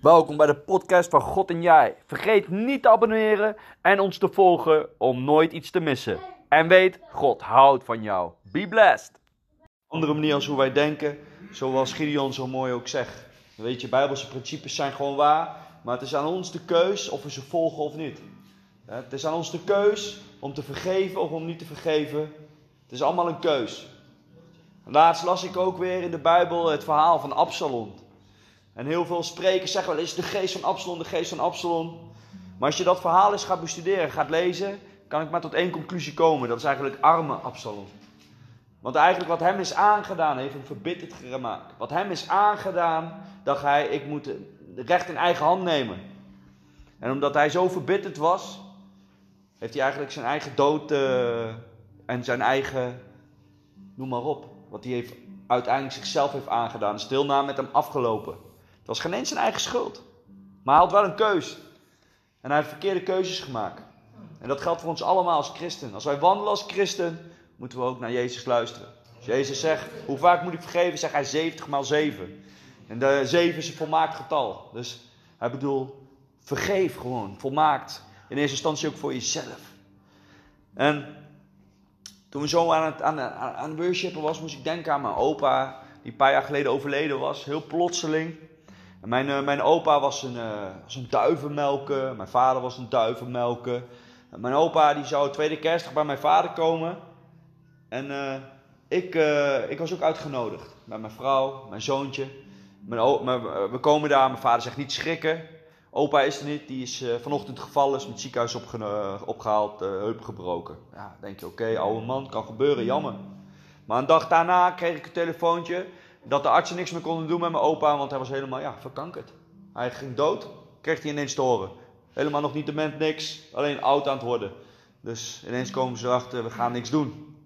Welkom bij de podcast van God en Jij. Vergeet niet te abonneren en ons te volgen om nooit iets te missen. En weet, God houdt van jou. Be blessed. Andere manier als hoe wij denken, zoals Gideon zo mooi ook zegt. Weet je, Bijbelse principes zijn gewoon waar, maar het is aan ons de keus of we ze volgen of niet. Het is aan ons de keus om te vergeven of om niet te vergeven. Het is allemaal een keus. Laatst las ik ook weer in de Bijbel het verhaal van Absalom. En heel veel sprekers zeggen wel eens de geest van Absalom, de geest van Absalom. Maar als je dat verhaal eens gaat bestuderen, gaat lezen, kan ik maar tot één conclusie komen. Dat is eigenlijk arme Absalom. Want eigenlijk wat hem is aangedaan, heeft hem verbitterd gemaakt. Wat hem is aangedaan, dacht hij, ik moet het recht in eigen hand nemen. En omdat hij zo verbitterd was, heeft hij eigenlijk zijn eigen dood uh, en zijn eigen, noem maar op, wat hij heeft, uiteindelijk zichzelf heeft aangedaan, is deelname met hem afgelopen. Het was geen eens zijn eigen schuld. Maar hij had wel een keus. En hij heeft verkeerde keuzes gemaakt. En dat geldt voor ons allemaal als christen. Als wij wandelen als christen, moeten we ook naar Jezus luisteren. Als Jezus zegt, hoe vaak moet ik vergeven? Zegt hij 70 maal 7. En de 7 is een volmaakt getal. Dus hij bedoelt, vergeef gewoon, volmaakt. In eerste instantie ook voor jezelf. En toen we zo aan het, aan, aan het worshipen was, moest ik denken aan mijn opa, die een paar jaar geleden overleden was. Heel plotseling. En mijn, uh, mijn opa was een, uh, was een duivenmelker, mijn vader was een duivenmelker. En mijn opa die zou tweede kerstdag bij mijn vader komen. En uh, ik, ik was ook uitgenodigd. Met mijn vrouw, mijn zoontje. Mijn, mijn, we komen daar, mijn vader zegt niet schrikken. Opa is er niet, die is vanochtend gevallen, is met het ziekenhuis opge opgehaald, uh, heup gebroken. Ja, denk je, oké, oude man, kan gebeuren, jammer. Maar een dag daarna kreeg ik een telefoontje dat de artsen niks meer konden doen met mijn opa, want hij was helemaal, ja, verkankerd. Hij ging dood, kreeg hij ineens te horen. Helemaal nog niet dement, niks, alleen oud aan het worden. Dus ineens komen ze erachter, we gaan niks doen.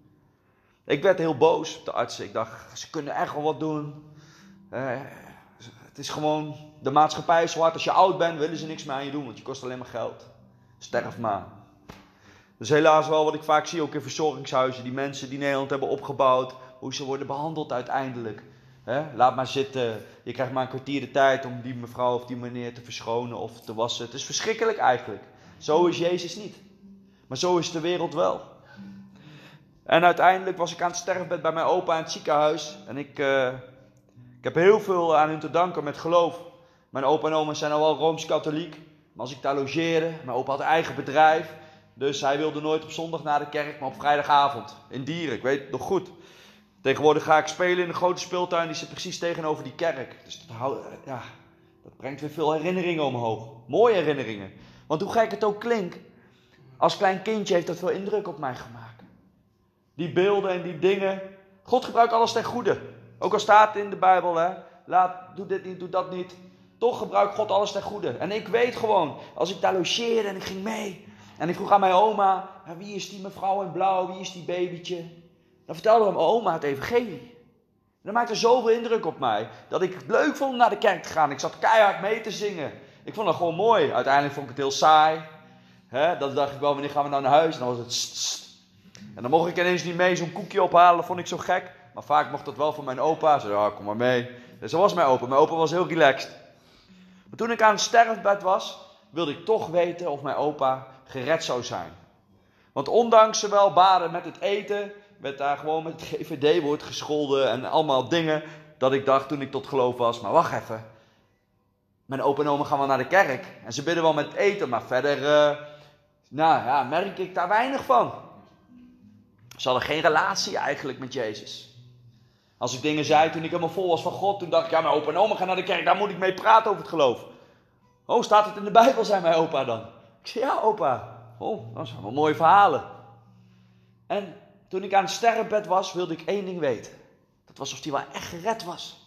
Ik werd heel boos op de artsen. Ik dacht, ze kunnen echt wel wat doen. Het is gewoon, de maatschappij is hard. Als je oud bent, willen ze niks meer aan je doen, want je kost alleen maar geld. Sterf maar. Dus helaas wel wat ik vaak zie, ook in verzorgingshuizen, die mensen die Nederland hebben opgebouwd, hoe ze worden behandeld uiteindelijk. Laat maar zitten, je krijgt maar een kwartier de tijd om die mevrouw of die meneer te verschonen of te wassen. Het is verschrikkelijk eigenlijk. Zo is Jezus niet. Maar zo is de wereld wel. En uiteindelijk was ik aan het sterfbed bij mijn opa in het ziekenhuis. En ik, uh, ik heb heel veel aan hun te danken met geloof. Mijn opa en oma zijn al wel Rooms-Katholiek. Maar als ik daar logeerde, mijn opa had een eigen bedrijf. Dus hij wilde nooit op zondag naar de kerk, maar op vrijdagavond. In Dieren, ik weet het nog goed. Tegenwoordig ga ik spelen in een grote speeltuin, die zit precies tegenover die kerk. Dus dat, ja, dat brengt weer veel herinneringen omhoog. Mooie herinneringen. Want hoe gek het ook klinkt, als klein kindje heeft dat veel indruk op mij gemaakt. Die beelden en die dingen. God gebruikt alles ten goede. Ook al staat het in de Bijbel, hè, laat, doe dit niet, doe dat niet. Toch gebruikt God alles ten goede. En ik weet gewoon, als ik daar logeerde en ik ging mee. En ik vroeg aan mijn oma, wie is die mevrouw in blauw, wie is die babytje? Dan vertelde mijn oma het evangelie. En dat maakte zoveel indruk op mij, dat ik het leuk vond om naar de kerk te gaan. Ik zat keihard mee te zingen. Ik vond dat gewoon mooi. Uiteindelijk vond ik het heel saai. He, dan dacht ik wel, wanneer gaan we nou naar huis? En dan was het. En dan mocht ik ineens niet mee zo'n koekje ophalen, dat vond ik zo gek. Maar vaak mocht dat wel van mijn opa. Ze zei, ja, kom maar mee. Dus zo was mijn opa. Mijn opa was heel relaxed. Maar toen ik aan het sterfbed was, wilde ik toch weten of mijn opa gered zou zijn. Want ondanks zowel baden met het eten, werd daar gewoon met het GVD-woord gescholden en allemaal dingen. Dat ik dacht toen ik tot geloof was, maar wacht even. Mijn opa en oma gaan wel naar de kerk. En ze bidden wel met eten, maar verder, uh, nou ja, merk ik daar weinig van. Ze hadden geen relatie eigenlijk met Jezus. Als ik dingen zei toen ik helemaal vol was van God, toen dacht ik, ja, mijn opa en oma gaan naar de kerk, daar moet ik mee praten over het geloof. Oh, staat het in de Bijbel, zei mijn opa dan. Ik zei, ja, opa. Oh, dat zijn wel mooie verhalen. En toen ik aan het sterrenbed was, wilde ik één ding weten. Dat was of hij wel echt gered was.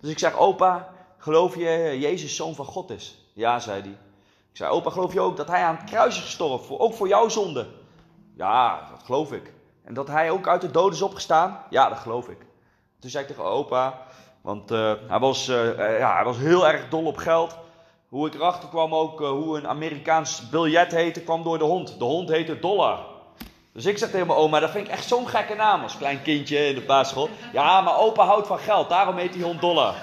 Dus ik zeg, opa, geloof je Jezus zoon van God is? Ja, zei hij. Ik zei, opa, geloof je ook dat hij aan het kruis is gestorven, ook voor jouw zonde? Ja, dat geloof ik. En dat hij ook uit de dood is opgestaan? Ja, dat geloof ik. Toen zei ik tegen opa, want uh, hij, was, uh, ja, hij was heel erg dol op geld. Hoe ik erachter kwam ook, hoe een Amerikaans biljet heette, kwam door de hond. De hond heette Dollar. Dus ik zeg tegen mijn oma, dat vind ik echt zo'n gekke naam als klein kindje in de basisschool. Ja, maar opa houdt van geld, daarom heet die hond Dollar.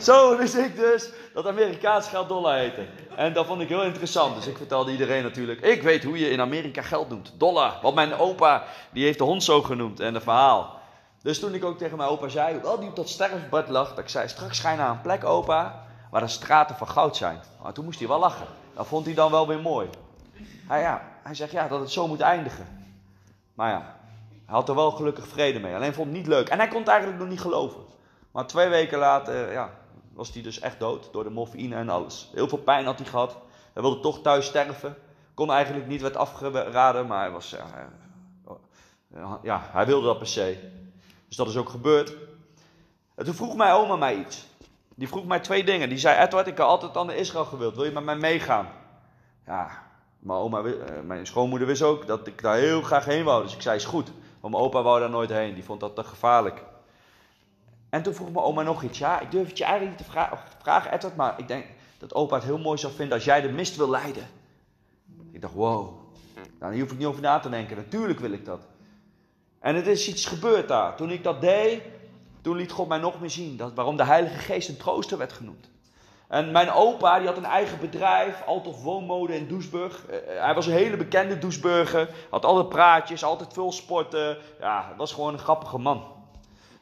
Zo, dus ik dus, dat Amerikaans geld dollar heette. En dat vond ik heel interessant. Dus ik vertelde iedereen natuurlijk. Ik weet hoe je in Amerika geld noemt. Dollar. Want mijn opa, die heeft de hond zo genoemd. En een verhaal. Dus toen ik ook tegen mijn opa zei, wel die op dat sterfbed lag. Dat ik zei, straks ga je naar een plek opa, waar de straten van goud zijn. Maar toen moest hij wel lachen. Dat vond hij dan wel weer mooi. Hij, ja, hij zegt ja, dat het zo moet eindigen. Maar ja, hij had er wel gelukkig vrede mee. Alleen vond het niet leuk. En hij kon het eigenlijk nog niet geloven. Maar twee weken later ja, was hij dus echt dood. Door de morfine en alles. Heel veel pijn had hij gehad. Hij wilde toch thuis sterven. Kon eigenlijk niet, werd afgeraden. Maar hij was... Ja, ja, hij wilde dat per se. Dus dat is ook gebeurd. En toen vroeg mijn oma mij iets. Die vroeg mij twee dingen. Die zei, Edward, ik heb altijd aan de Israël gewild. Wil je met mij meegaan? Ja, mijn, oma, eh, mijn schoonmoeder wist ook dat ik daar heel graag heen wou. Dus ik zei, is goed. Want mijn opa wou daar nooit heen. Die vond dat te gevaarlijk. En toen vroeg mijn oma nog iets. Ja, ik durf het je eigenlijk niet te vragen, vragen, Edward. Maar ik denk dat opa het heel mooi zou vinden als jij de mist wil leiden. Ik dacht, wow. Nou, daar hoef ik niet over na te denken. Natuurlijk wil ik dat. En het is iets gebeurd daar. Toen ik dat deed, toen liet God mij nog meer zien. Dat, waarom de Heilige Geest een trooster werd genoemd. En mijn opa, die had een eigen bedrijf, Altof Woonmode in Doesburg. Uh, hij was een hele bekende Doesburger. Had alle praatjes, altijd veel sporten. Ja, was gewoon een grappige man.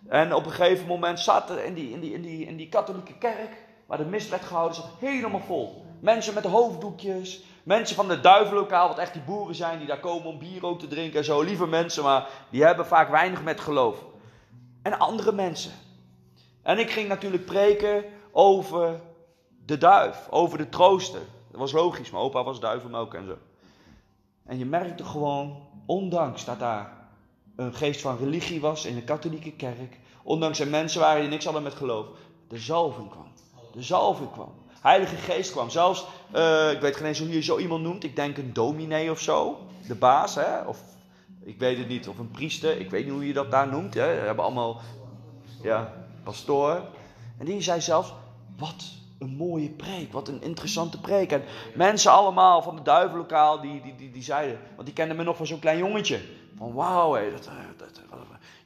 En op een gegeven moment zat er in die, in die, in die, in die katholieke kerk, waar de mist werd gehouden, zat helemaal vol. Mensen met hoofddoekjes, Mensen van de duivenlokaal, wat echt die boeren zijn die daar komen om bier ook te drinken en zo. Lieve mensen, maar die hebben vaak weinig met geloof. En andere mensen. En ik ging natuurlijk preken over de duif, over de trooster. Dat was logisch, mijn opa was duivenmelk en zo. En je merkte gewoon, ondanks dat daar een geest van religie was in de katholieke kerk, ondanks er mensen waren die niks hadden met geloof, de zalving kwam. De zalving kwam. Heilige Geest kwam. Zelfs, uh, ik weet geen eens hoe je zo iemand noemt. Ik denk een dominee of zo. De baas, hè? Of ik weet het niet. Of een priester. Ik weet niet hoe je dat daar noemt. Hè? We hebben allemaal, ja, pastoor. En die zei zelfs, wat een mooie preek. Wat een interessante preek. En mensen allemaal van de duivenlokaal, die, die, die, die zeiden, want die kenden me nog van zo'n klein jongetje. Van wauw, hé, dat, dat,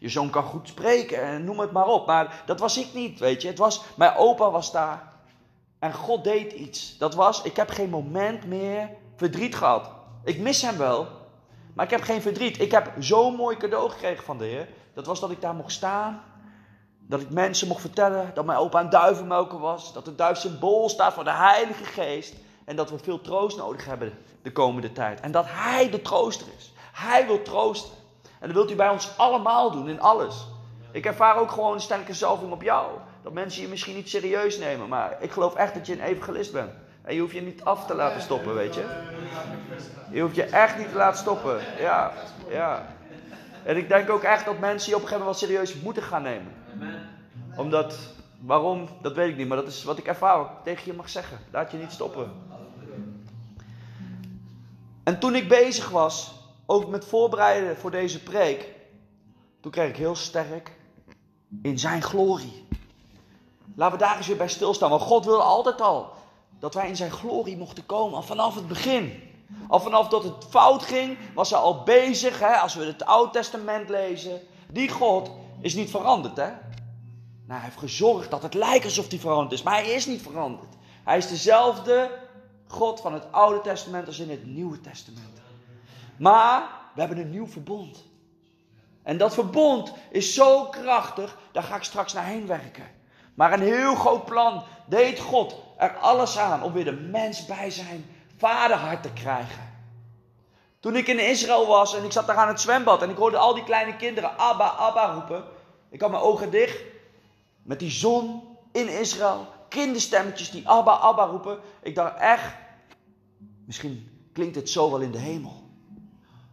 je zoon kan goed spreken en noem het maar op. Maar dat was ik niet, weet je. Het was, mijn opa was daar. En God deed iets. Dat was, ik heb geen moment meer verdriet gehad. Ik mis hem wel, maar ik heb geen verdriet. Ik heb zo'n mooi cadeau gekregen van de Heer. Dat was dat ik daar mocht staan. Dat ik mensen mocht vertellen dat mijn opa een duivenmelker was. Dat de duif symbool staat voor de Heilige Geest. En dat we veel troost nodig hebben de komende tijd. En dat Hij de trooster is. Hij wil troosten. En dat wilt hij bij ons allemaal doen, in alles. Ik ervaar ook gewoon een sterke zalving op jou. Dat mensen je misschien niet serieus nemen. Maar ik geloof echt dat je een evangelist bent. En je hoeft je niet af te laten stoppen, weet je. Je hoeft je echt niet te laten stoppen. Ja, ja. En ik denk ook echt dat mensen je op een gegeven moment wel serieus moeten gaan nemen. Omdat, waarom, dat weet ik niet. Maar dat is wat ik ervaar, tegen je mag zeggen. Laat je niet stoppen. En toen ik bezig was, ook met voorbereiden voor deze preek. Toen kreeg ik heel sterk in zijn glorie. Laten we daar eens weer bij stilstaan. Want God wilde altijd al dat wij in zijn glorie mochten komen. Al vanaf het begin. Al vanaf dat het fout ging, was hij al bezig. Hè, als we het Oude Testament lezen. Die God is niet veranderd. Hè? Nou, hij heeft gezorgd dat het lijkt alsof hij veranderd is. Maar hij is niet veranderd. Hij is dezelfde God van het Oude Testament als in het Nieuwe Testament. Maar we hebben een nieuw verbond. En dat verbond is zo krachtig, daar ga ik straks naar heen werken. Maar een heel groot plan deed God er alles aan om weer de mens bij zijn vaderhart te krijgen. Toen ik in Israël was en ik zat daar aan het zwembad en ik hoorde al die kleine kinderen Abba, Abba roepen. Ik had mijn ogen dicht met die zon in Israël. Kinderstemmetjes die Abba, Abba roepen. Ik dacht echt, misschien klinkt het zo wel in de hemel.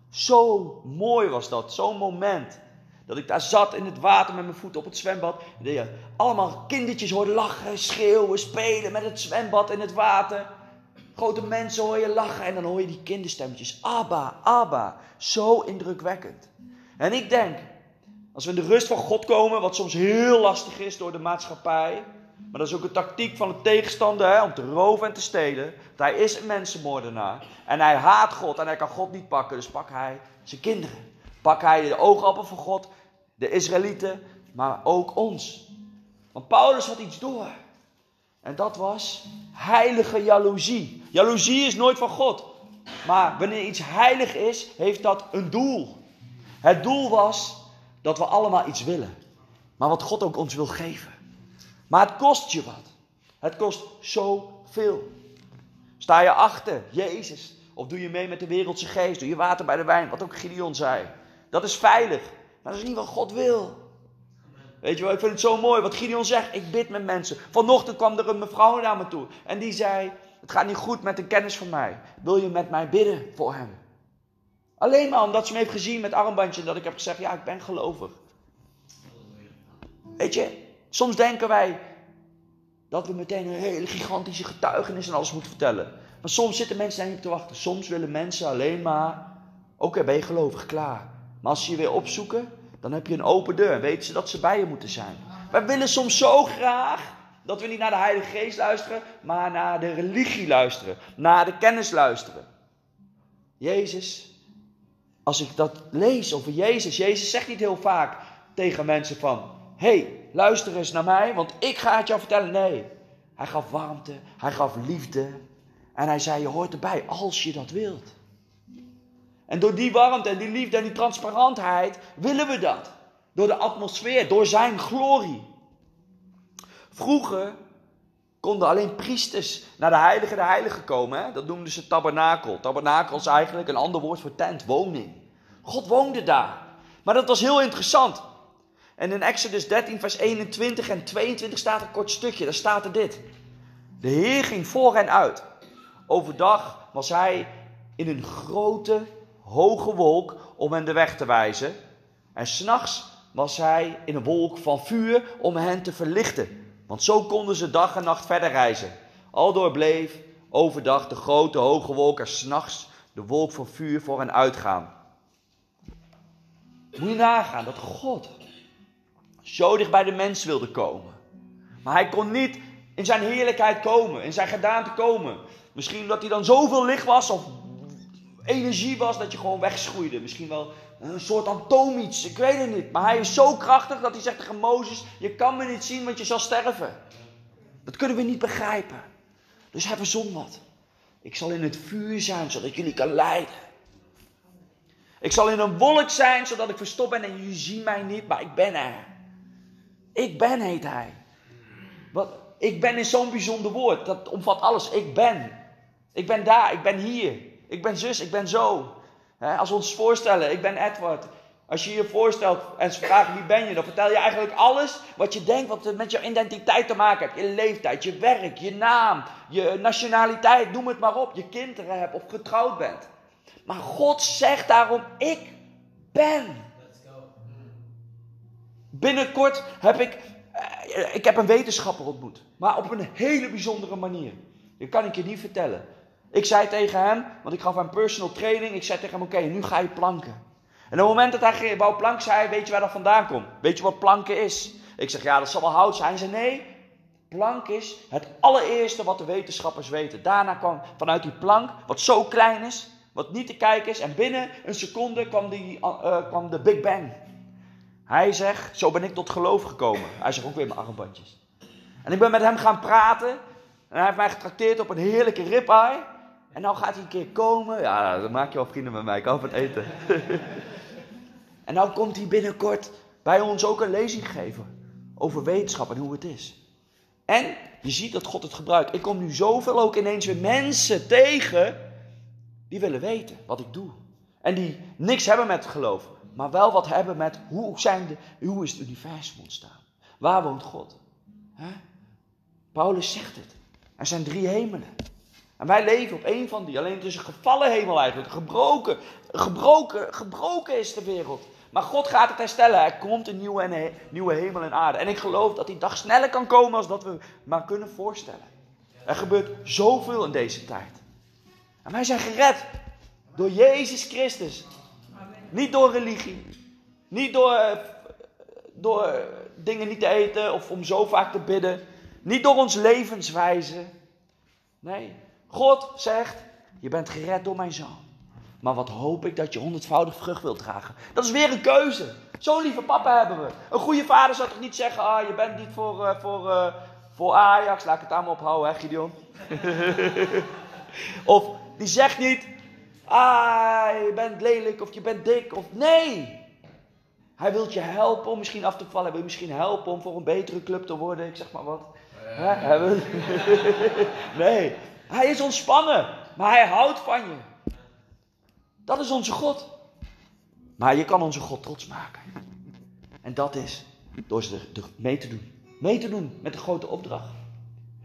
Zo mooi was dat, zo'n moment. Dat ik daar zat in het water met mijn voeten op het zwembad. En allemaal kindertjes hoorde lachen, schreeuwen, spelen met het zwembad in het water. Grote mensen hoor je lachen en dan hoor je die kinderstemmetjes. Abba, Abba. Zo indrukwekkend. En ik denk, als we in de rust van God komen, wat soms heel lastig is door de maatschappij. Maar dat is ook een tactiek van de tegenstander hè, om te roven en te stelen. Want hij is een mensenmoordenaar. En hij haat God en hij kan God niet pakken. Dus pak hij zijn kinderen. Pak hij de oogappel van God de Israëlieten, maar ook ons. Want Paulus had iets door. En dat was heilige jaloezie. Jaloezie is nooit van God. Maar wanneer iets heilig is, heeft dat een doel. Het doel was dat we allemaal iets willen. Maar wat God ook ons wil geven. Maar het kost je wat. Het kost zoveel. Sta je achter Jezus? Of doe je mee met de wereldse geest? Doe je water bij de wijn? Wat ook Gideon zei. Dat is veilig. Maar dat is niet wat God wil. Weet je wel, ik vind het zo mooi wat Gideon zegt. Ik bid met mensen. Vanochtend kwam er een mevrouw naar me toe. En die zei, het gaat niet goed met een kennis van mij. Wil je met mij bidden voor hem? Alleen maar omdat ze me heeft gezien met armbandje. Dat ik heb gezegd, ja ik ben gelovig. Weet je, soms denken wij dat we meteen een hele gigantische getuigenis en alles moeten vertellen. Maar soms zitten mensen daar niet op te wachten. Soms willen mensen alleen maar, oké ben je gelovig, klaar. Maar als ze je weer opzoeken, dan heb je een open deur. En weten ze dat ze bij je moeten zijn. Wij willen soms zo graag dat we niet naar de Heilige Geest luisteren, maar naar de religie luisteren. Naar de kennis luisteren. Jezus, als ik dat lees over Jezus, Jezus zegt niet heel vaak tegen mensen van, hey, luister eens naar mij, want ik ga het jou vertellen. Nee, hij gaf warmte, hij gaf liefde. En hij zei, je hoort erbij als je dat wilt. En door die warmte en die liefde en die transparantheid willen we dat. Door de atmosfeer, door zijn glorie. Vroeger konden alleen priesters naar de heilige de heilige komen. Hè? Dat noemden ze tabernakel. Tabernakel is eigenlijk een ander woord voor tent, woning. God woonde daar. Maar dat was heel interessant. En in Exodus 13, vers 21 en 22 staat een kort stukje. Daar staat er dit. De Heer ging voor hen uit. Overdag was hij in een grote, hoge wolk om hen de weg te wijzen. En s'nachts was hij in een wolk van vuur om hen te verlichten. Want zo konden ze dag en nacht verder reizen. Aldoor bleef overdag de grote hoge wolk en s'nachts de wolk van vuur voor hen uitgaan. Moet je nagaan dat God zo dicht bij de mens wilde komen. Maar hij kon niet in zijn heerlijkheid komen, in zijn gedaante komen. Misschien omdat hij dan zoveel licht was of energie was dat je gewoon wegschroeide. Misschien wel een soort atoom iets, ik weet het niet. Maar hij is zo krachtig dat hij zegt tegen Mozes, je kan me niet zien want je zal sterven. Dat kunnen we niet begrijpen. Dus hij verzon wat. Ik zal in het vuur zijn zodat jullie kan leiden. Ik zal in een wolk zijn zodat ik verstopt ben en jullie zien mij niet, maar ik ben er. Ik ben, heet hij. Wat, ik ben is zo'n bijzonder woord. Dat omvat alles. Ik ben. Ik ben daar. Ik ben hier. Ik ben zus. Ik ben zo. als we ons voorstellen. Ik ben Edward. Als je je voorstelt en ze vragen wie ben je, dan vertel je eigenlijk alles wat je denkt, wat met jouw identiteit te maken heeft. Je leeftijd, je werk, je naam, je nationaliteit, noem het maar op. Je kinderen hebt of getrouwd bent. Maar God zegt daarom, ik ben. Binnenkort heb ik, eh, ik heb een wetenschapper ontmoet. Maar op een hele bijzondere manier. Dat kan ik je niet vertellen. Ik zei tegen hem, want ik gaf hem personal training. Ik zei tegen hem, oké, nu ga je planken. En op het moment dat hij wou planken, zei hij, weet je waar dat vandaan komt? Weet je wat planken is? Ik zeg, ja, dat zal wel hout zijn. Hij zei, nee, plank is het allereerste wat de wetenschappers weten. Daarna kwam vanuit die plank, wat zo klein is, wat niet te kijken is. En binnen een seconde kwam, die, uh, kwam de Big Bang. Hij zegt, zo ben ik tot geloof gekomen. Hij zegt ook weer mijn armbandjes. En ik ben met hem gaan praten. En hij heeft mij getrakteerd op een heerlijke ribeye. En nou gaat hij een keer komen. Ja, dan maak je wel vrienden met mij. Ik hou van eten. en nou komt hij binnenkort bij ons ook een lezing geven. Over wetenschap en hoe het is. En je ziet dat God het gebruikt. Ik kom nu zoveel ook ineens weer mensen tegen. Die willen weten wat ik doe. En die niks hebben met geloof maar wel wat hebben met hoe, zijn de, hoe is het universum ontstaan? Waar woont God? Paulus zegt het. Er zijn drie hemelen. En wij leven op één van die. Alleen het is een gevallen hemel eigenlijk. Gebroken, gebroken, gebroken is de wereld. Maar God gaat het herstellen. Er komt een nieuwe, een nieuwe hemel en aarde. En ik geloof dat die dag sneller kan komen als dat we maar kunnen voorstellen. Er gebeurt zoveel in deze tijd. En wij zijn gered door Jezus Christus. Niet door religie. Niet door, eh, door dingen niet te eten of om zo vaak te bidden. Niet door ons levenswijze. Nee, God zegt, je bent gered door mijn zoon. Maar wat hoop ik dat je honderdvoudig vrucht wilt dragen. Dat is weer een keuze. Zo'n lieve papa hebben we. Een goede vader zou toch niet zeggen, ah, je bent niet voor, uh, voor, uh, voor Ajax, laat ik het allemaal ophouden, hè Gideon? of die zegt niet, ah, je bent lelijk of je bent dik. Of nee, hij wil je helpen om misschien af te vallen. Hij wil je misschien helpen om voor een betere club te worden. Ik zeg maar wat. Hij wil... nee, hij is ontspannen. Maar hij houdt van je. Dat is onze God. Maar je kan onze God trots maken. En dat is door ze mee te doen. Mee te doen met de grote opdracht.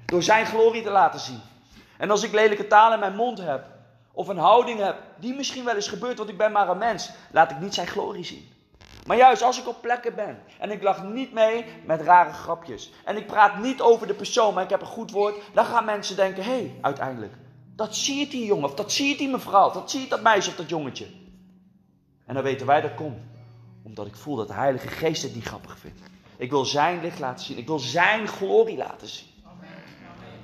Door zijn glorie te laten zien. En als ik lelijke taal in mijn mond heb, of een houding heb, die misschien wel eens gebeurt, want ik ben maar een mens, laat ik niet zijn glorie zien. Maar juist als ik op plekken ben en ik lach niet mee met rare grapjes en ik praat niet over de persoon, maar ik heb een goed woord, dan gaan mensen denken: hé, hey, uiteindelijk, dat ziet die jongen of dat ziet die mevrouw, dat ziet dat meisje of dat jongetje. En dan weten wij dat komt, omdat ik voel dat de Heilige Geest het niet grappig vindt. Ik wil zijn licht laten zien, ik wil zijn glorie laten zien.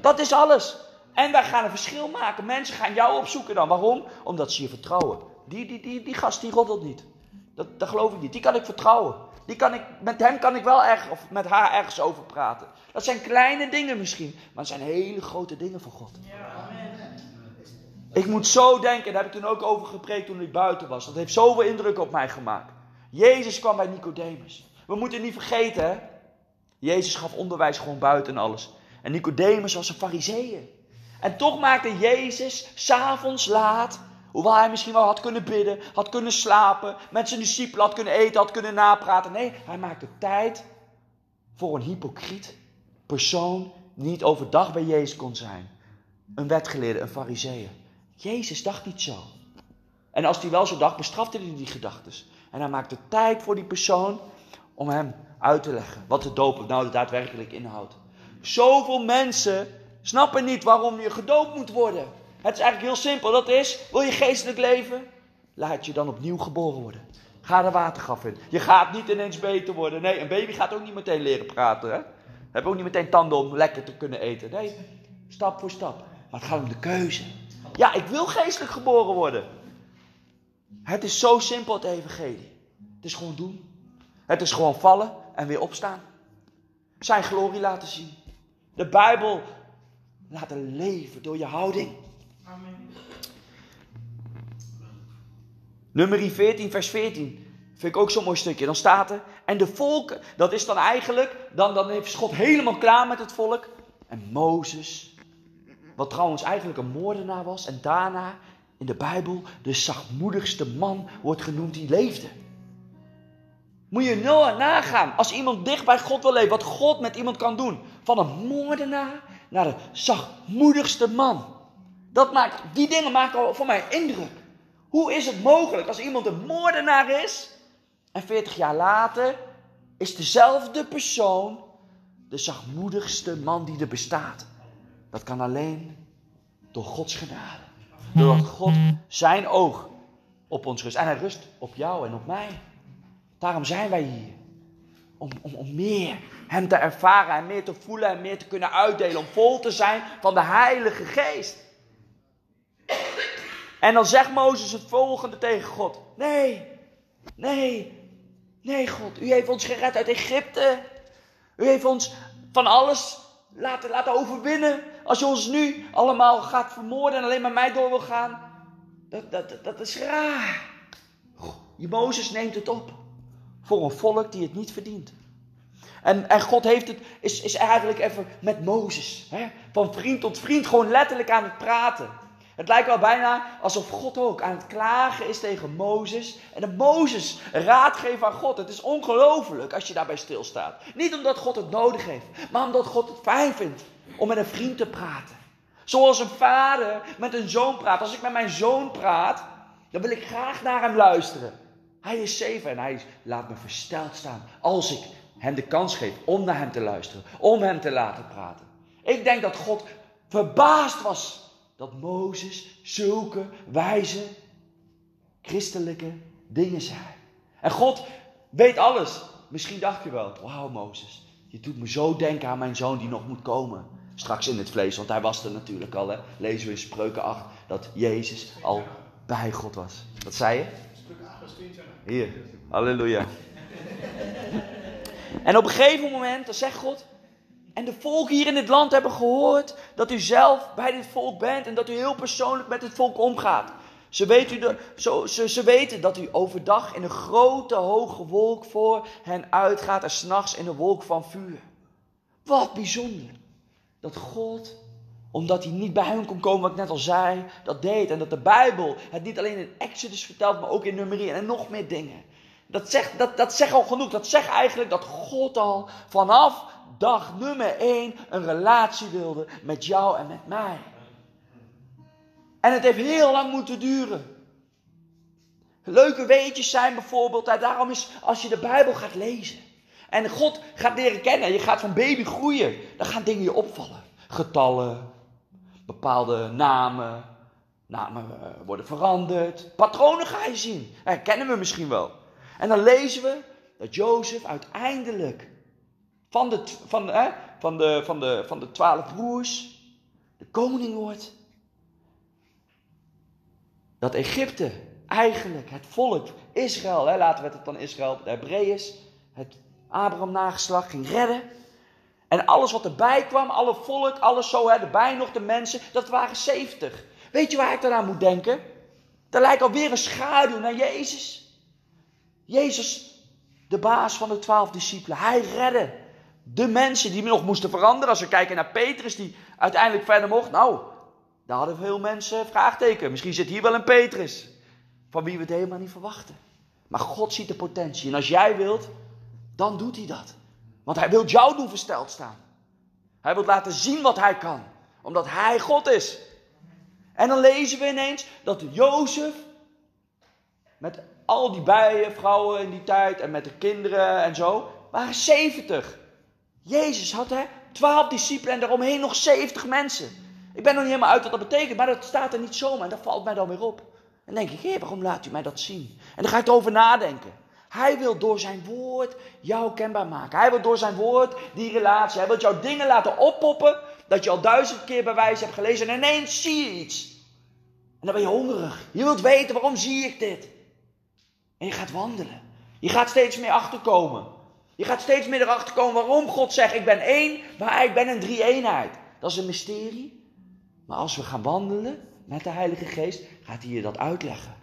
Dat is alles. En wij gaan een verschil maken. Mensen gaan jou opzoeken dan. Waarom? Omdat ze je vertrouwen. Die, die, die, die gast die roddelt niet. Dat, dat geloof ik niet. Die kan ik vertrouwen. Die kan ik, met hem kan ik wel erg, of met haar ergens over praten. Dat zijn kleine dingen misschien, maar het zijn hele grote dingen voor God. Ik moet zo denken, daar heb ik toen ook over gepreekt toen ik buiten was. Dat heeft zoveel indruk op mij gemaakt. Jezus kwam bij Nicodemus. We moeten niet vergeten, hè? Jezus gaf onderwijs gewoon buiten en alles. En Nicodemus was een fariseeën. En toch maakte Jezus s'avonds laat Hoewel hij misschien wel had kunnen bidden, had kunnen slapen, met zijn discipelen had kunnen eten, had kunnen napraten. Nee, hij maakte tijd voor een hypocriet persoon die niet overdag bij Jezus kon zijn. Een wetgeleerde, een fariseeër. Jezus dacht niet zo. En als hij wel zo dacht, bestrafte hij die gedachten. En hij maakte tijd voor die persoon om hem uit te leggen wat de doop nou daadwerkelijk inhoudt. Zoveel mensen snappen niet waarom je gedoopt moet worden. Het is eigenlijk heel simpel. Dat is, wil je geestelijk leven? Laat je dan opnieuw geboren worden. Ga de watergraf in. Je gaat niet ineens beter worden. Nee, een baby gaat ook niet meteen leren praten. Hè? Heb ook niet meteen tanden om lekker te kunnen eten. Nee, stap voor stap. Maar het gaat om de keuze. Ja, ik wil geestelijk geboren worden. Het is zo simpel, het evangelie. Het is gewoon doen. Het is gewoon vallen en weer opstaan. Zijn glorie laten zien. De Bijbel laten leven door je houding. Nummer 14, vers 14. Vind ik ook zo'n mooi stukje. Dan staat er. En de volken, dat is dan eigenlijk. Dan, dan heeft God helemaal klaar met het volk. En Mozes, wat trouwens eigenlijk een moordenaar was. En daarna in de Bijbel de zachtmoedigste man wordt genoemd die leefde. Moet je nou nagaan. Als iemand dicht bij God wil leven. Wat God met iemand kan doen. Van een moordenaar naar de zachtmoedigste man. Dat maakt, die dingen maken voor mij indruk. Hoe is het mogelijk als iemand een moordenaar is en 40 jaar later is dezelfde persoon de zachtmoedigste man die er bestaat? Dat kan alleen door Gods genade. Doordat God zijn oog op ons rust. En hij rust op jou en op mij. Daarom zijn wij hier. Om, om, om meer hem te ervaren en meer te voelen en meer te kunnen uitdelen. Om vol te zijn van de Heilige Geest. En dan zegt Mozes het volgende tegen God. Nee, nee, nee God, u heeft ons gered uit Egypte. U heeft ons van alles laten, laten overwinnen. Als je ons nu allemaal gaat vermoorden en alleen maar mij door wil gaan. Dat, dat, dat is raar. Je Mozes neemt het op. Voor een volk die het niet verdient. En, en God heeft het, is, is eigenlijk even met Mozes. Hè? Van vriend tot vriend gewoon letterlijk aan het praten. Het lijkt wel bijna alsof God ook aan het klagen is tegen Mozes. En dat Mozes raad geeft aan God. Het is ongelooflijk als je daarbij stilstaat. Niet omdat God het nodig heeft, maar omdat God het fijn vindt om met een vriend te praten. Zoals een vader met een zoon praat. Als ik met mijn zoon praat, dan wil ik graag naar hem luisteren. Hij is zeven en hij laat me versteld staan als ik hem de kans geef om naar hem te luisteren, om hem te laten praten. Ik denk dat God verbaasd was dat Mozes zulke wijze christelijke dingen zei. En God weet alles. Misschien dacht je wel, wauw Mozes, je doet me zo denken aan mijn zoon die nog moet komen. Straks in het vlees, want hij was er natuurlijk al. Hè? Lezen we in Spreuken 8 dat Jezus al bij God was. Wat zei je? Hier, halleluja. En op een gegeven moment, dan zegt God, en de volk hier in het land hebben gehoord dat u zelf bij dit volk bent en dat u heel persoonlijk met het volk omgaat. Ze weten, zo, ze, weten dat u overdag in een grote hoge wolk voor hen uitgaat en s'nachts in een wolk van vuur. Wat bijzonder. Dat God, omdat hij niet bij hen kon komen, wat ik net al zei, dat deed. En dat de Bijbel het niet alleen in Exodus vertelt, maar ook in Nummerieën en nog meer dingen. Dat zegt, dat, dat zegt al genoeg. Dat zegt eigenlijk dat God al vanaf dag nummer 1 een relatie wilde met jou en met mij. En het heeft heel lang moeten duren. Leuke weetjes zijn bijvoorbeeld, daarom is als je de Bijbel gaat lezen en God gaat leren kennen, je gaat van baby groeien, dan gaan dingen je opvallen. Getallen, bepaalde namen, namen eh, worden veranderd, patronen ga je zien, herkennen we misschien wel. En dan lezen we dat Jozef uiteindelijk van de, van, hè, van de, van de, van de twaalf broers de koning wordt. Dat Egypte eigenlijk het volk Israël, hè, laten we het dan Israël, de Hebreeërs, het Abraham nageslag ging redden. En alles wat erbij kwam, alle volk, alles zo, hè, erbij nog de mensen, dat waren 70. Weet je waar ik daaraan moet denken? Dat lijkt alweer een schaduw naar Jezus. Jezus, de baas van de twaalf discipelen, hij redde de mensen die nog moesten veranderen. Als we kijken naar Petrus, die uiteindelijk verder mocht. Nou, daar hadden veel mensen vraagteken. Misschien zit hier wel een Petrus, van wie we het helemaal niet verwachten. Maar God ziet de potentie. En als jij wilt, dan doet hij dat. Want hij wil jou doen versteld staan. Hij wil laten zien wat hij kan. Omdat hij God is. En dan lezen we ineens dat Jozef met al die bijen, vrouwen in die tijd en met de kinderen en zo, waren 70. Jezus had hè, 12 discipelen en daaromheen nog 70 mensen. Ik ben nog niet helemaal uit wat dat betekent, maar dat staat er niet zomaar en dat valt mij dan weer op. En dan denk ik, heer, waarom laat u mij dat zien? En dan ga ik erover nadenken. Hij wil door zijn woord jou kenbaar maken. Hij wil door zijn woord die relatie. Hij wil jou dingen laten oppoppen. Dat je al duizend keer bij wijze hebt gelezen. En ineens zie je iets. En dan ben je hongerig. Je wilt weten waarom zie ik dit. En je gaat wandelen. Je gaat steeds meer achterkomen. Je gaat steeds meer erachter komen waarom God zegt: Ik ben één, maar ik ben een drie-eenheid. Dat is een mysterie. Maar als we gaan wandelen met de Heilige Geest, gaat hij je dat uitleggen.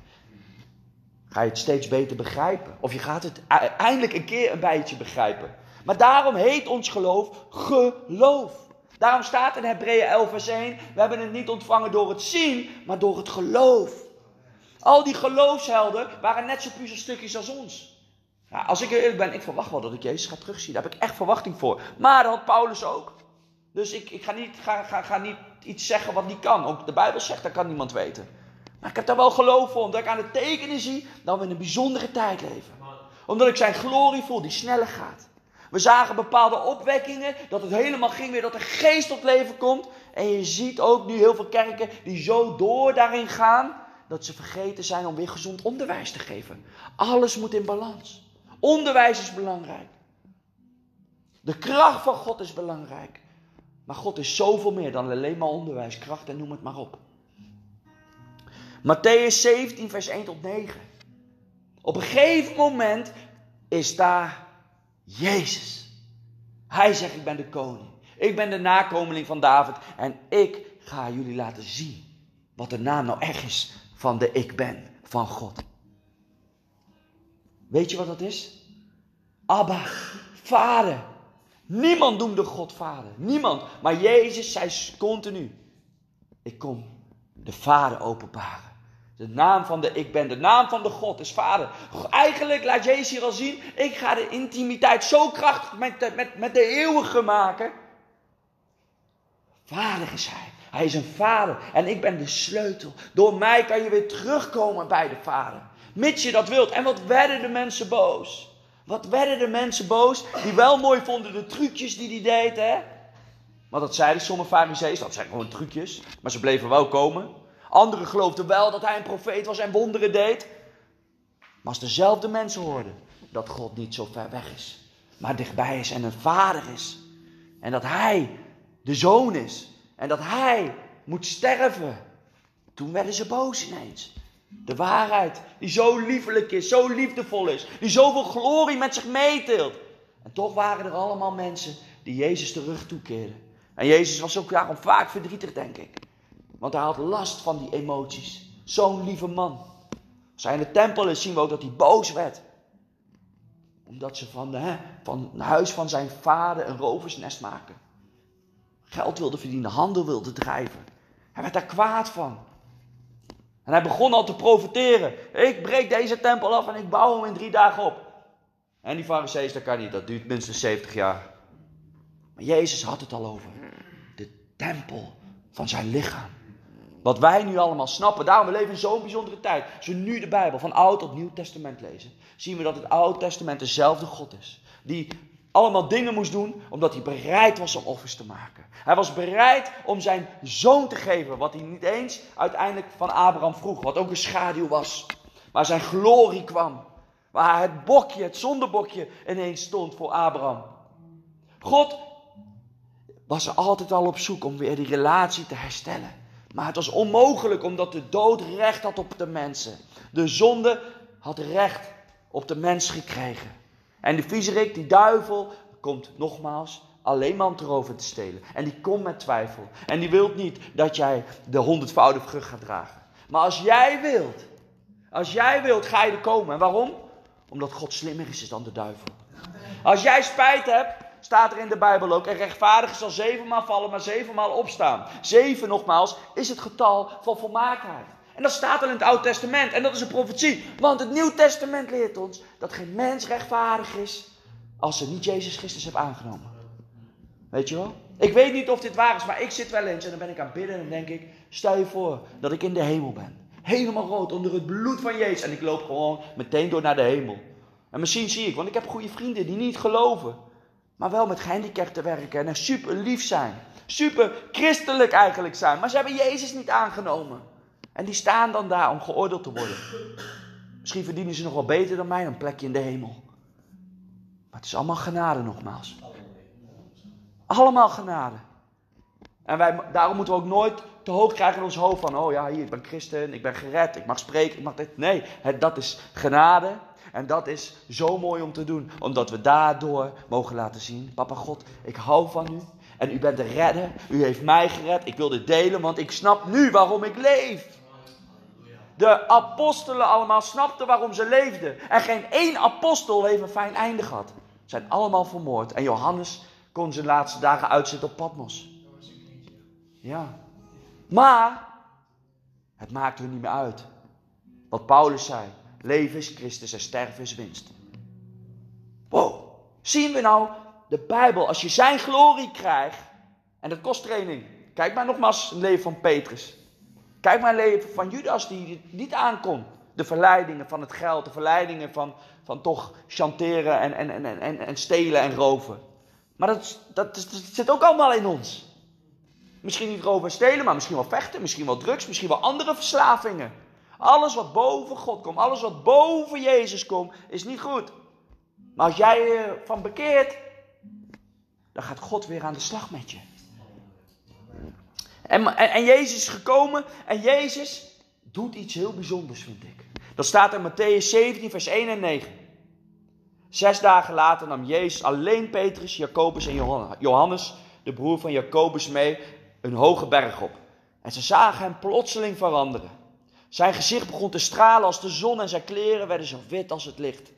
Ga je het steeds beter begrijpen. Of je gaat het e-, eindelijk een keer een beetje begrijpen. Maar daarom heet ons geloof geloof. Daarom staat in Hebreeën 11 vers 1, we hebben het niet ontvangen door het zien, maar door het geloof. Al die geloofshelden waren net zo puzzelstukjes als ons. Als ik eerlijk ben, ik verwacht wel dat ik Jezus ga terugzien. Daar heb ik echt verwachting voor. Maar dat had Paulus ook. Dus ik, ik ga, niet, ga, ga, ga niet iets zeggen wat niet kan. Ook de Bijbel zegt, dat kan niemand weten. Maar ik heb daar wel geloof voor, omdat ik aan het tekenen zie dat we in een bijzondere tijd leven. Omdat ik zijn glorie voel die sneller gaat. We zagen bepaalde opwekkingen, dat het helemaal ging weer, dat de geest tot leven komt. En je ziet ook nu heel veel kerken die zo door daarin gaan, dat ze vergeten zijn om weer gezond onderwijs te geven. Alles moet in balans. Onderwijs is belangrijk. De kracht van God is belangrijk. Maar God is zoveel meer dan alleen maar onderwijs, kracht en noem het maar op. Matthäus 17, vers 1 tot 9. Op een gegeven moment is daar Jezus. Hij zegt: Ik ben de koning. Ik ben de nakomeling van David. En ik ga jullie laten zien wat de naam nou echt is van de Ik ben van God. Weet je wat dat is? Abba, vader. Niemand noemde God vader. Niemand. Maar Jezus zei continu: Ik kom de vader openbaren. De naam van de ik ben, de naam van de God is vader. Eigenlijk laat Jezus hier al zien: ik ga de intimiteit zo krachtig met met, met de eeuwige maken. Vader is hij. Hij is een vader en ik ben de sleutel. Door mij kan je weer terugkomen bij de vader. Mits je dat wilt. En wat werden de mensen boos? Wat werden de mensen boos? Die wel mooi vonden de trucjes die hij deed, hè? Maar dat zeiden sommige fariseeën, dat zijn gewoon trucjes. Maar ze bleven wel komen. Anderen geloofden wel dat hij een profeet was en wonderen deed. Maar als dezelfde mensen hoorden dat God niet zo ver weg is, maar dichtbij is en een vader is. En dat hij de zoon is. En dat hij moet sterven. Toen werden ze boos ineens. De waarheid, die zo liefelijk is, zo liefdevol is, die zoveel glorie met zich meeteelt. En toch waren er allemaal mensen die Jezus de rug toekeerden. En Jezus was ook daarom vaak verdrietig, denk ik. Want hij had last van die emoties. Zo'n lieve man. Als hij in de tempel is, zien we ook dat hij boos werd. Omdat ze van, hè, van het huis van zijn vader een roversnest maken. Geld wilde verdienen, handel wilde drijven. Hij werd daar kwaad van. En hij begon al te profiteren. Ik breek deze tempel af en ik bouw hem in drie dagen op. En die fariseeën, dat kan niet, dat duurt minstens 70 jaar. Maar Jezus had het al over. De tempel van zijn lichaam. Wat wij nu allemaal snappen, daarom we leven in zo'n bijzondere tijd. Als we nu de Bijbel van Oud tot Nieuw Testament lezen, zien we dat het Oude Testament dezelfde God is. Die allemaal dingen moest doen omdat hij bereid was om offers te maken. Hij was bereid om zijn zoon te geven, wat hij niet eens uiteindelijk van Abraham vroeg, wat ook een schaduw was. Waar zijn glorie kwam. Waar het bokje, het zondebokje ineens stond voor Abraham. God was er altijd al op zoek om weer die relatie te herstellen. Maar het was onmogelijk omdat de dood recht had op de mensen. De zonde had recht op de mens gekregen. En de viezerik, die duivel, komt nogmaals alleen maar om te roven te stelen. En die komt met twijfel. En die wil niet dat jij de honderdvoudige vrucht gaat dragen. Maar als jij wilt, als jij wilt, ga je er komen. En waarom? Omdat God slimmer is dan de duivel. Als jij spijt hebt, staat er in de Bijbel ook. En rechtvaardig zal zevenmaal vallen, maar zevenmaal opstaan. Zeven, nogmaals, is het getal van volmaaktheid. En dat staat al in het Oude Testament. En dat is een profetie. Want het Nieuw Testament leert ons dat geen mens rechtvaardig is als ze niet Jezus Christus heeft aangenomen. Weet je wel? Ik weet niet of dit waar is, maar ik zit wel eens en dan ben ik aan het bidden en denk ik, stel je voor dat ik in de hemel ben. Helemaal rood onder het bloed van Jezus en ik loop gewoon meteen door naar de hemel. En misschien zie ik, want ik heb goede vrienden die niet geloven, maar wel met gehandicapten werken en super lief zijn. Super christelijk eigenlijk zijn, maar ze hebben Jezus niet aangenomen. En die staan dan daar om geoordeeld te worden. Misschien verdienen ze nog wel beter dan mij een plekje in de hemel. Maar het is allemaal genade nogmaals. Allemaal genade. En wij, daarom moeten we ook nooit te hoog krijgen in ons hoofd van, oh ja, hier, ik ben christen, ik ben gered, ik mag spreken, ik mag dit. Nee, het, dat is genade. En dat is zo mooi om te doen, omdat we daardoor mogen laten zien, papa God, ik hou van u. En u bent de redder, u heeft mij gered, ik wil dit delen, want ik snap nu waarom ik leef. De apostelen allemaal snapten waarom ze leefden. En geen één apostel heeft een fijn einde gehad. Ze zijn allemaal vermoord. En Johannes kon zijn laatste dagen uitzitten op Patmos. Ja. Maar het maakt er niet meer uit. Wat Paulus zei. Leven is Christus en sterven is winst. Wow. Zien we nou de Bijbel. Als je zijn glorie krijgt. En dat kost training. Kijk maar nogmaals het leven van Petrus. Kijk maar leven van Judas die niet aankon. De verleidingen van het geld. De verleidingen van, van toch chanteren en, en, en, en, en stelen en roven. Maar dat, dat, dat, zit ook allemaal in ons. Misschien niet roven en stelen, maar misschien wel vechten, misschien wel drugs, misschien wel andere verslavingen. Alles wat boven God komt, alles wat boven Jezus komt, is niet goed. Maar als jij je van bekeert, dan gaat God weer aan de slag met je. En, en, Jezus is gekomen en Jezus doet iets heel bijzonders, vind ik. Dat staat in Matthäus 17, vers 1 en 9. Zes dagen later nam Jezus alleen Petrus, Jacobus en Johannes, de broer van Jacobus, mee een hoge berg op. En ze zagen hem plotseling veranderen. Zijn gezicht begon te stralen als de zon en zijn kleren werden zo wit als het licht.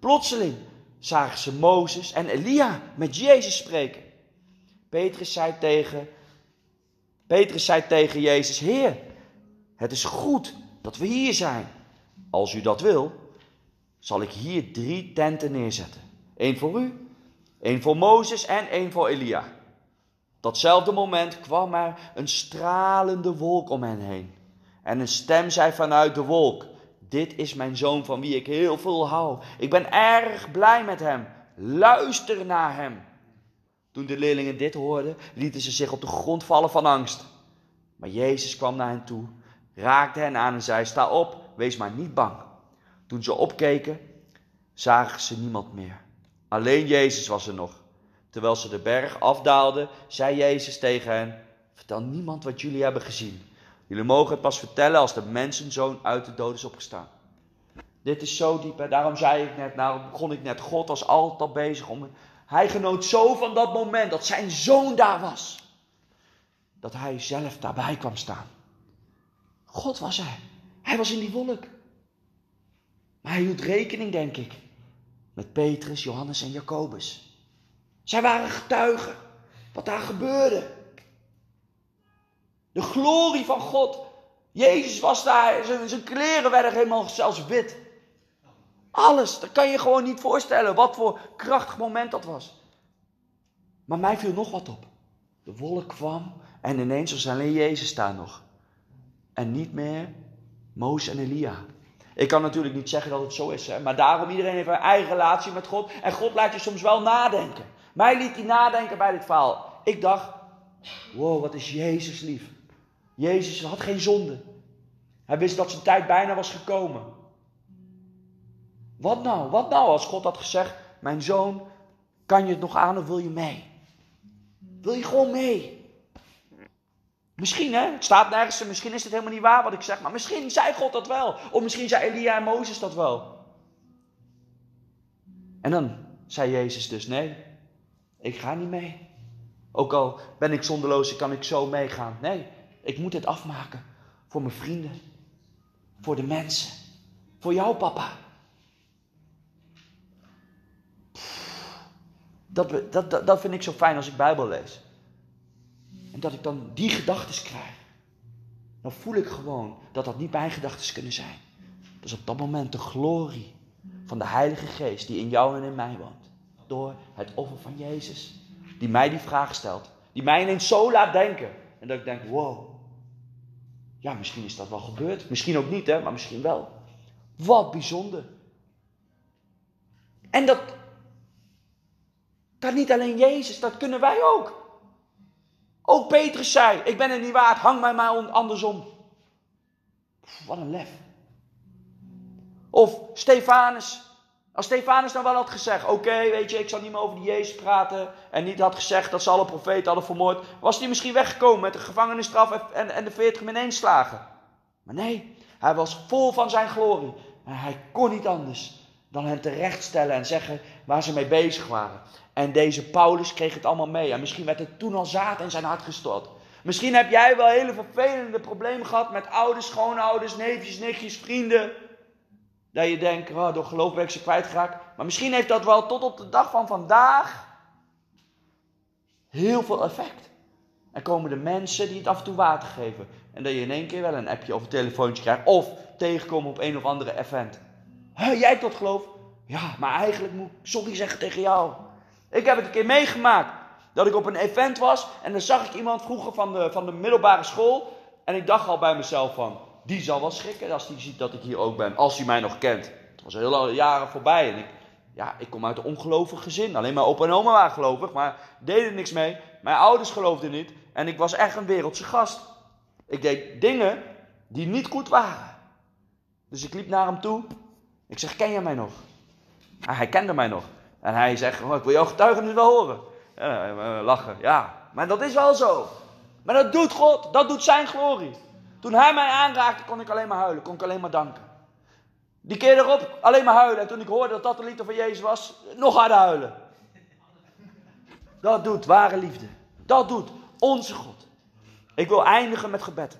Plotseling zagen ze Mozes en Elia met Jezus spreken. Petrus zei tegen, Petrus zei tegen Jezus, Heer, het is goed dat we hier zijn. Als u dat wil, zal ik hier drie tenten neerzetten. Eén voor u, één voor Mozes en één voor Elia. Datzelfde moment kwam er een stralende wolk om hen heen. En een stem zei vanuit de wolk: Dit is mijn zoon van wie ik heel veel hou. Ik ben erg blij met hem. Luister naar hem. Toen de leerlingen dit hoorden, lieten ze zich op de grond vallen van angst. Maar Jezus kwam naar hen toe, raakte hen aan en zei: Sta op, wees maar niet bang. Toen ze opkeken, zagen ze niemand meer. Alleen Jezus was er nog. Terwijl ze de berg afdaalden, zei Jezus tegen hen: Vertel niemand wat jullie hebben gezien. Jullie mogen het pas vertellen als de mensenzoon uit de dood is opgestaan. Dit is zo diep. En daarom zei ik net, nou begon ik net, God was altijd al bezig om Hij genoot zo van dat moment dat zijn zoon daar was. Dat hij zelf daarbij kwam staan. God was er. Hij was in die wolk. Maar hij hield rekening, denk ik, met Petrus, Johannes en Jacobus. Zij waren getuigen wat daar gebeurde. De glorie van God. Jezus was daar, zijn, zijn kleren werden helemaal zelfs wit. Alles, dat kan je gewoon niet voorstellen wat voor krachtig moment dat was. Maar mij viel nog wat op. De wolk kwam en ineens was alleen Jezus daar nog. En niet meer Mozes en Elia. Ik kan natuurlijk niet zeggen dat het zo is, hè? maar daarom iedereen heeft een eigen relatie met God. En God laat je soms wel nadenken. Mij liet hij nadenken bij dit verhaal. Ik dacht, wow, wat is Jezus lief. Jezus had geen zonde. Hij wist dat zijn tijd bijna was gekomen. Wat nou? Wat nou als God had gezegd: Mijn zoon, kan je het nog aan of wil je mee? Wil je gewoon mee? Misschien hè, het staat nergens, misschien is het helemaal niet waar wat ik zeg, maar misschien zei God dat wel. Of misschien zei Elia en Mozes dat wel. En dan zei Jezus dus: Nee, ik ga niet mee. Ook al ben ik zonderloos, kan ik zo meegaan. Nee, ik moet het afmaken voor mijn vrienden, voor de mensen, voor jou papa. Dat, dat, vind ik zo fijn als ik Bijbel lees. En dat ik dan die gedachten krijg. Dan voel ik gewoon dat dat niet mijn gedachten kunnen zijn. Dat is op dat moment de glorie van de Heilige Geest die in jou en in mij woont. Door het offer van Jezus. Die mij die vraag stelt. Die mij ineens zo laat denken. En dat ik denk, wow. Ja, misschien is dat wel gebeurd. Misschien ook niet, hè, maar misschien wel. Wat bijzonder. En dat kan niet alleen Jezus, dat kunnen wij ook. Ook Petrus zei: Ik ben het niet waard, hang mij maar andersom. wat een lef. Of Stefanus. Als Stefanus nou wel had gezegd: Oké, weet je, ik zal niet meer over die Jezus praten. En niet had gezegd dat ze alle profeten hadden vermoord. Was hij misschien weggekomen met de gevangenisstraf en, en de 40 min 1 slagen. Maar nee, hij was vol van zijn glorie. En hij kon niet anders dan hen terechtstellen en zeggen waar ze mee bezig waren. En deze Paulus kreeg het allemaal mee. En misschien werd het toen al zaad in zijn hart gestort. Misschien heb jij wel hele vervelende problemen gehad met ouders, schoonouders, neefjes, nichtjes, vrienden. Dat je denkt, oh, door geloof ben ik ze kwijtgeraakt. Maar misschien heeft dat wel tot op de dag van vandaag heel veel effect. En komen de mensen die het af en toe water geven. En dat je in één keer wel een appje of een telefoontje krijgt. Of tegenkomen op een of andere event. Huh, jij tot geloof? Ja, maar eigenlijk moet sorry zeggen tegen jou. Ik heb het een keer meegemaakt. Dat ik op een event was en dan zag ik iemand vroeger van de, van de middelbare school. En ik dacht al bij mezelf van, die zal wel schrikken als die ziet dat ik hier ook ben. Als hij mij nog kent. Het was heel lang jaren voorbij en ik, ja, ik kom uit een ongelovig gezin. Alleen mijn opa en oma waren gelovig, maar deden niks mee. Mijn ouders geloofden niet en ik was echt een wereldse gast. Ik deed dingen die niet goed waren. Dus ik liep naar hem toe. Ik zeg, ken je mij nog? Ah, hij kende mij nog. En hij zegt, oh, ik wil jouw getuigenis wel horen. Ja, lachen, ja. Maar dat is wel zo. Maar dat doet God, dat doet zijn glorie. Toen hij mij aanraakte, kon ik alleen maar huilen, kon ik alleen maar danken. Die keer erop, alleen maar huilen. En toen ik hoorde dat dat de liefde van Jezus was, nog harder huilen. Dat doet ware liefde. Dat doet onze God. Ik wil eindigen met gebed.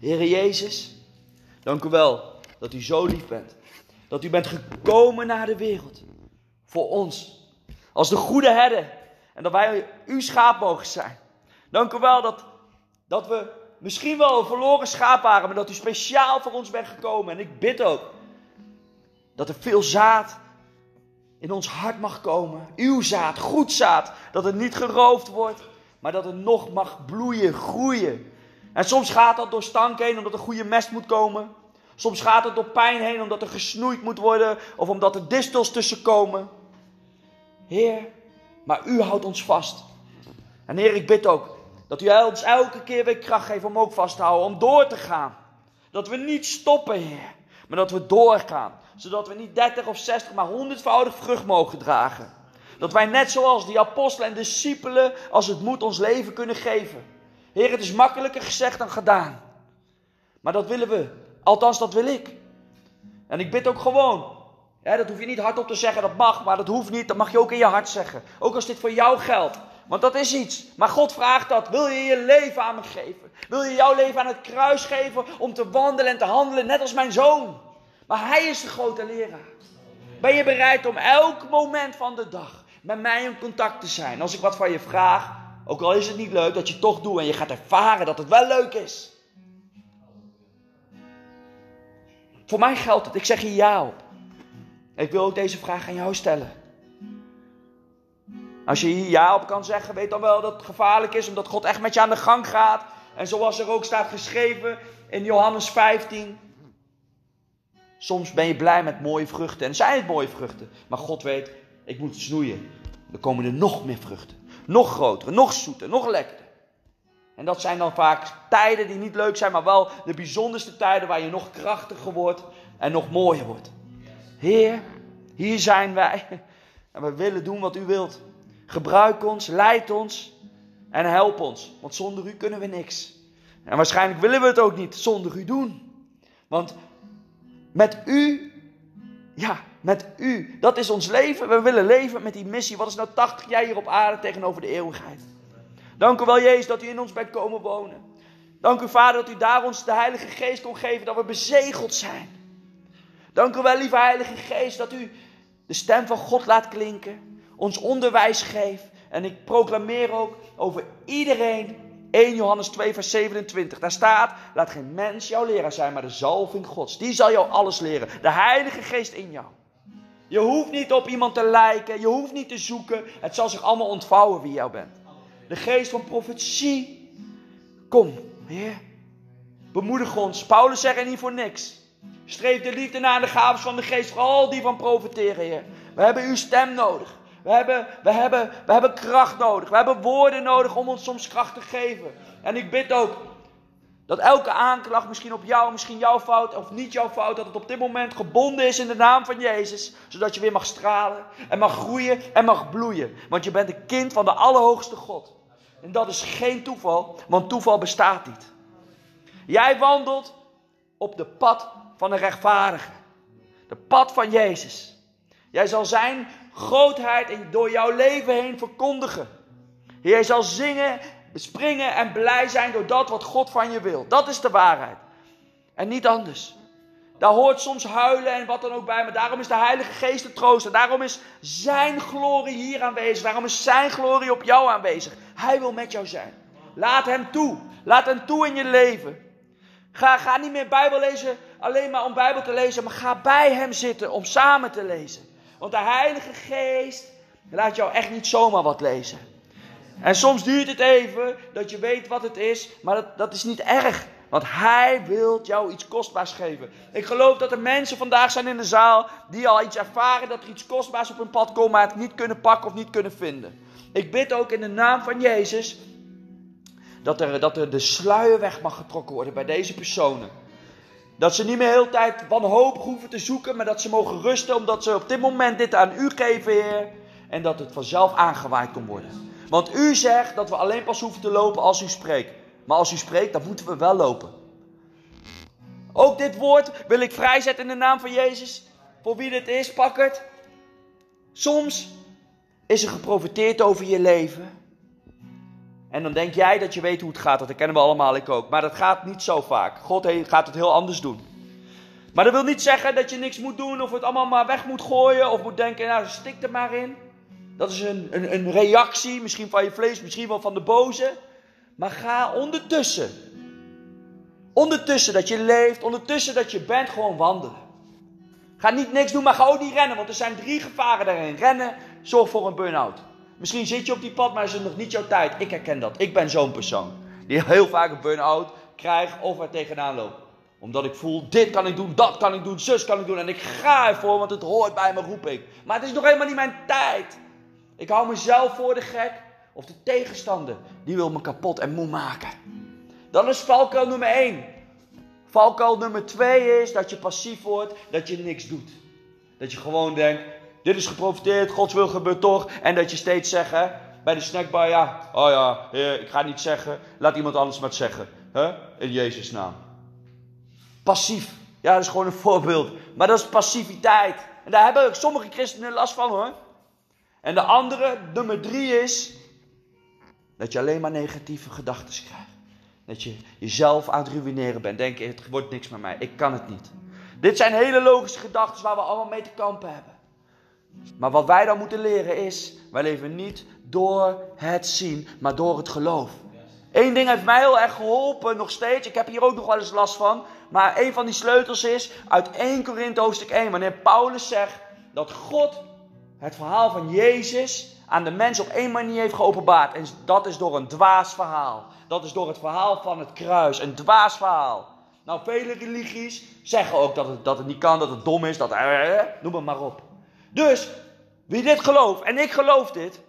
Heere Jezus, dank u wel dat u zo lief bent. Dat u bent gekomen naar de wereld voor ons. Als de goede herder. En dat wij uw schaap mogen zijn. Dank u wel dat, dat we misschien wel een verloren schaap waren, maar dat u speciaal voor ons bent gekomen. En ik bid ook dat er veel zaad in ons hart mag komen. Uw zaad, goed zaad. Dat het niet geroofd wordt, maar dat het nog mag bloeien, groeien. En soms gaat dat door stank heen, omdat er goede mest moet komen. Soms gaat het door pijn heen, omdat er gesnoeid moet worden, of omdat er distels tussen komen. Heer, maar u houdt ons vast. En Heer, ik bid ook dat u ons elke keer weer kracht geeft om ook vast te houden, om door te gaan. Dat we niet stoppen, Heer, maar dat we doorgaan. Zodat we niet 30 of 60, maar honderdvoudig vrucht mogen dragen. Dat wij net zoals die apostelen en discipelen, als het moet, ons leven kunnen geven. Heer, het is makkelijker gezegd dan gedaan. Maar dat willen we. Althans, dat wil ik. En ik bid ook gewoon dat hoef je niet hardop te zeggen, dat mag, maar dat hoeft niet. Dat mag je ook in je hart zeggen. Ook als dit voor jou geldt. Want dat is iets. Maar God vraagt dat. Wil je je leven aan me geven? Wil je jouw leven aan het kruis geven om te wandelen en te handelen, net als mijn zoon? Maar hij is de grote leraar. Ben je bereid om elk moment van de dag met mij in contact te zijn? Als ik wat van je vraag, ook al is het niet leuk, dat je het toch doet en je gaat ervaren dat het wel leuk is. Voor mij geldt het. Ik zeg hier ja op. Ik wil ook deze vraag aan jou stellen. Als je hier ja op kan zeggen, weet dan wel dat het gevaarlijk is, omdat God echt met je aan de gang gaat. En zoals er ook staat geschreven in Johannes 15. Soms ben je blij met mooie vruchten. En zijn het mooie vruchten. Maar God weet, ik moet snoeien. Er komen er nog meer vruchten. Nog grotere, nog zoeter, nog lekkerder. En dat zijn dan vaak tijden die niet leuk zijn, maar wel de bijzonderste tijden waar je nog krachtiger wordt en nog mooier wordt. Heer, hier zijn wij. En we willen doen wat u wilt. Gebruik ons, leid ons en help ons. Want zonder u kunnen we niks. En waarschijnlijk willen we het ook niet zonder u doen. Want met u, ja, met u, dat is ons leven. We willen leven met die missie. Wat is nou 80 jaar hier op aarde tegenover de eeuwigheid? Dank u wel, Jezus, dat u in ons bent komen wonen. Dank u, Vader, dat u daar ons de Heilige Geest kon geven, dat we bezegeld zijn. Dank u wel, lieve Heilige Geest, dat u de stem van God laat klinken, ons onderwijs geeft. En ik proclameer ook over iedereen 1 Johannes 2, vers 27. Daar staat: Laat geen mens jouw leraar zijn, maar de zalving Gods. Die zal jou alles leren. De Heilige Geest in jou. Je hoeft niet op iemand te lijken. Je hoeft niet te zoeken. Het zal zich allemaal ontvouwen wie jou bent. De geest van profetie. Kom, Heer. Bemoedig ons. Paulus zegt er niet voor niks. Streef de liefde naar de gaven van de geest, vooral die van profiteren, Heer. We hebben uw stem nodig. We hebben, we, hebben, we hebben kracht nodig. We hebben woorden nodig om ons soms kracht te geven. En ik bid ook dat elke aanklacht, misschien op jou, misschien jouw fout of niet jouw fout, dat het op dit moment gebonden is in de naam van Jezus. Zodat je weer mag stralen en mag groeien en mag bloeien. Want je bent een kind van de Allerhoogste God. En dat is geen toeval, want toeval bestaat niet. Jij wandelt op de pad van een rechtvaardige. De pad van Jezus. Jij zal zijn grootheid door jouw leven heen verkondigen. Jij zal zingen, springen en blij zijn door dat wat God van je wil. Dat is de waarheid. En niet anders. Daar hoort soms huilen en wat dan ook bij. Maar daarom is de Heilige Geest de troost. En daarom is zijn glorie hier aanwezig. Daarom is zijn glorie op jou aanwezig. Hij wil met jou zijn. Laat hem toe. Laat hem toe in je leven. Ga, ga niet meer Bijbel lezen alleen maar om Bijbel te lezen. Maar ga bij hem zitten om samen te lezen. Want de Heilige Geest laat jou echt niet zomaar wat lezen. En soms duurt het even dat je weet wat het is. Maar dat, dat is niet erg. Want hij wil jou iets kostbaars geven. Ik geloof dat er mensen vandaag zijn in de zaal die al iets ervaren dat er iets kostbaars op hun pad komt, maar het niet kunnen pakken of niet kunnen vinden. Ik bid ook in de naam van Jezus dat er, dat er de sluier weg mag getrokken worden bij deze personen. Dat ze niet meer heel tijd wanhopig hoeven te zoeken, maar dat ze mogen rusten omdat ze op dit moment dit aan u geven, Heer. En dat het vanzelf aangewaaid kan worden. Want u zegt dat we alleen pas hoeven te lopen als u spreekt. Maar als u spreekt, dan moeten we wel lopen. Ook dit woord wil ik vrijzetten in de naam van Jezus. Voor wie dit is, pak het. Soms is er geprofiteerd over je leven. En dan denk jij dat je weet hoe het gaat. Dat kennen we allemaal, ik ook. Maar dat gaat niet zo vaak. God gaat het heel anders doen. Maar dat wil niet zeggen dat je niks moet doen of het allemaal maar weg moet gooien. Of moet denken, nou stik er maar in. Dat is een, een, een reactie, misschien van je vlees, misschien wel van de boze. Maar ga ondertussen. Ondertussen dat je leeft, ondertussen dat je bent, gewoon wandelen. Ga niet niks doen, maar ga ook niet rennen. Want er zijn drie gevaren daarin. Rennen, zorg voor een burn-out. Misschien zit je op die pad, maar is het nog niet jouw tijd. Ik herken dat. Ik ben zo'n persoon. Die heel vaak een burn-out krijgt of er tegenaan loopt. Omdat ik voel, dit kan ik doen, dat kan ik doen, zus kan ik doen. En ik ga ervoor, want het hoort bij me, roep ik. Maar het is nog helemaal niet mijn tijd. Ik hou mezelf voor de gek. Of de tegenstander, die wil me kapot en moe maken. Dan is valkuil nummer 1. Valkuil nummer 2 is dat je passief wordt, dat je niks doet. Dat je gewoon denkt, dit is geprofiteerd, Gods wil gebeurt toch. En dat je steeds zegt, hè, bij de snackbar, ja, oh ja, ik ga niet zeggen, laat iemand anders maar zeggen. Hè? In Jezus' naam. Passief. Ja, dat is gewoon een voorbeeld. Maar dat is passiviteit. En daar hebben sommige christenen last van hoor. En de andere, nummer drie is, dat je alleen maar negatieve gedachten krijgt. Dat je jezelf aan het ruïneren bent. Denk, het wordt niks met mij, ik kan het niet. Dit zijn hele logische gedachten waar we allemaal mee te kampen hebben. Maar wat wij dan moeten leren is, wij leven niet door het zien, maar door het geloof. Eén ding heeft mij heel erg geholpen, nog steeds. Ik heb hier ook nog wel eens last van. Maar een van die sleutels is uit 1 Korinthe hoofdstuk 1. Wanneer Paulus zegt dat God het verhaal van Jezus aan de mens op één manier heeft geopenbaard. En dat is door een dwaas verhaal. Dat is door het verhaal van het kruis. Een dwaas verhaal. Nou, vele religies zeggen ook dat het, dat het niet kan, dat het dom is, dat... Noem het maar op. Dus, wie dit gelooft, en ik geloof dit,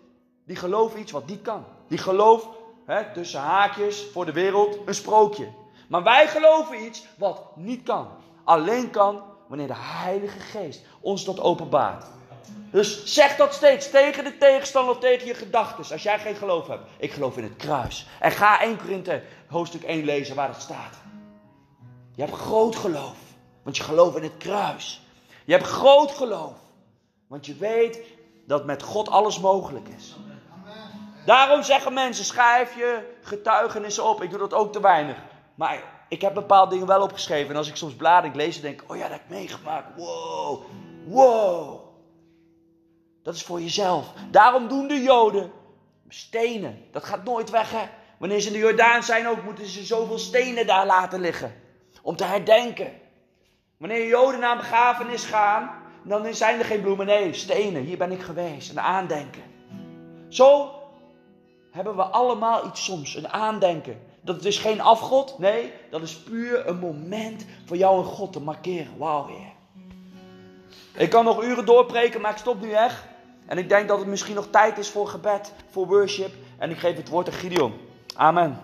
die gelooft iets wat niet kan. Die gelooft, hè, tussen haakjes, voor de wereld, een sprookje. Maar wij geloven iets wat niet kan. Alleen kan wanneer de Heilige Geest ons dat openbaart. Dus zeg dat steeds tegen de tegenstander of tegen je gedachten. Als jij geen geloof hebt. Ik geloof in het kruis. En ga 1 Korinthe hoofdstuk 1 lezen waar het staat. Je hebt groot geloof. Want je gelooft in het kruis. Je hebt groot geloof. Want je weet dat met God alles mogelijk is. Daarom zeggen mensen, schrijf je getuigenissen op. Ik doe dat ook te weinig. Maar ik heb bepaalde dingen wel opgeschreven. En als ik soms blader ik lees, dan denk oh ja, dat heb ik meegemaakt. Wow, wow. Dat is voor jezelf. Daarom doen de Joden stenen. Dat gaat nooit weg, hè. Wanneer ze in de Jordaan zijn ook, moeten ze zoveel stenen daar laten liggen. Om te herdenken. Wanneer Joden naar een begrafenis gaan, dan zijn er geen bloemen. Nee, stenen. Hier ben ik geweest. Een aandenken. Zo hebben we allemaal iets soms. Een aandenken. Dat is geen afgod. Nee, dat is puur een moment voor jou en God te markeren. Wauw, Heer. Ik kan nog uren doorpreken, maar ik stop nu echt. En ik denk dat het misschien nog tijd is voor gebed, voor worship. En ik geef het woord aan Gideon. Amen.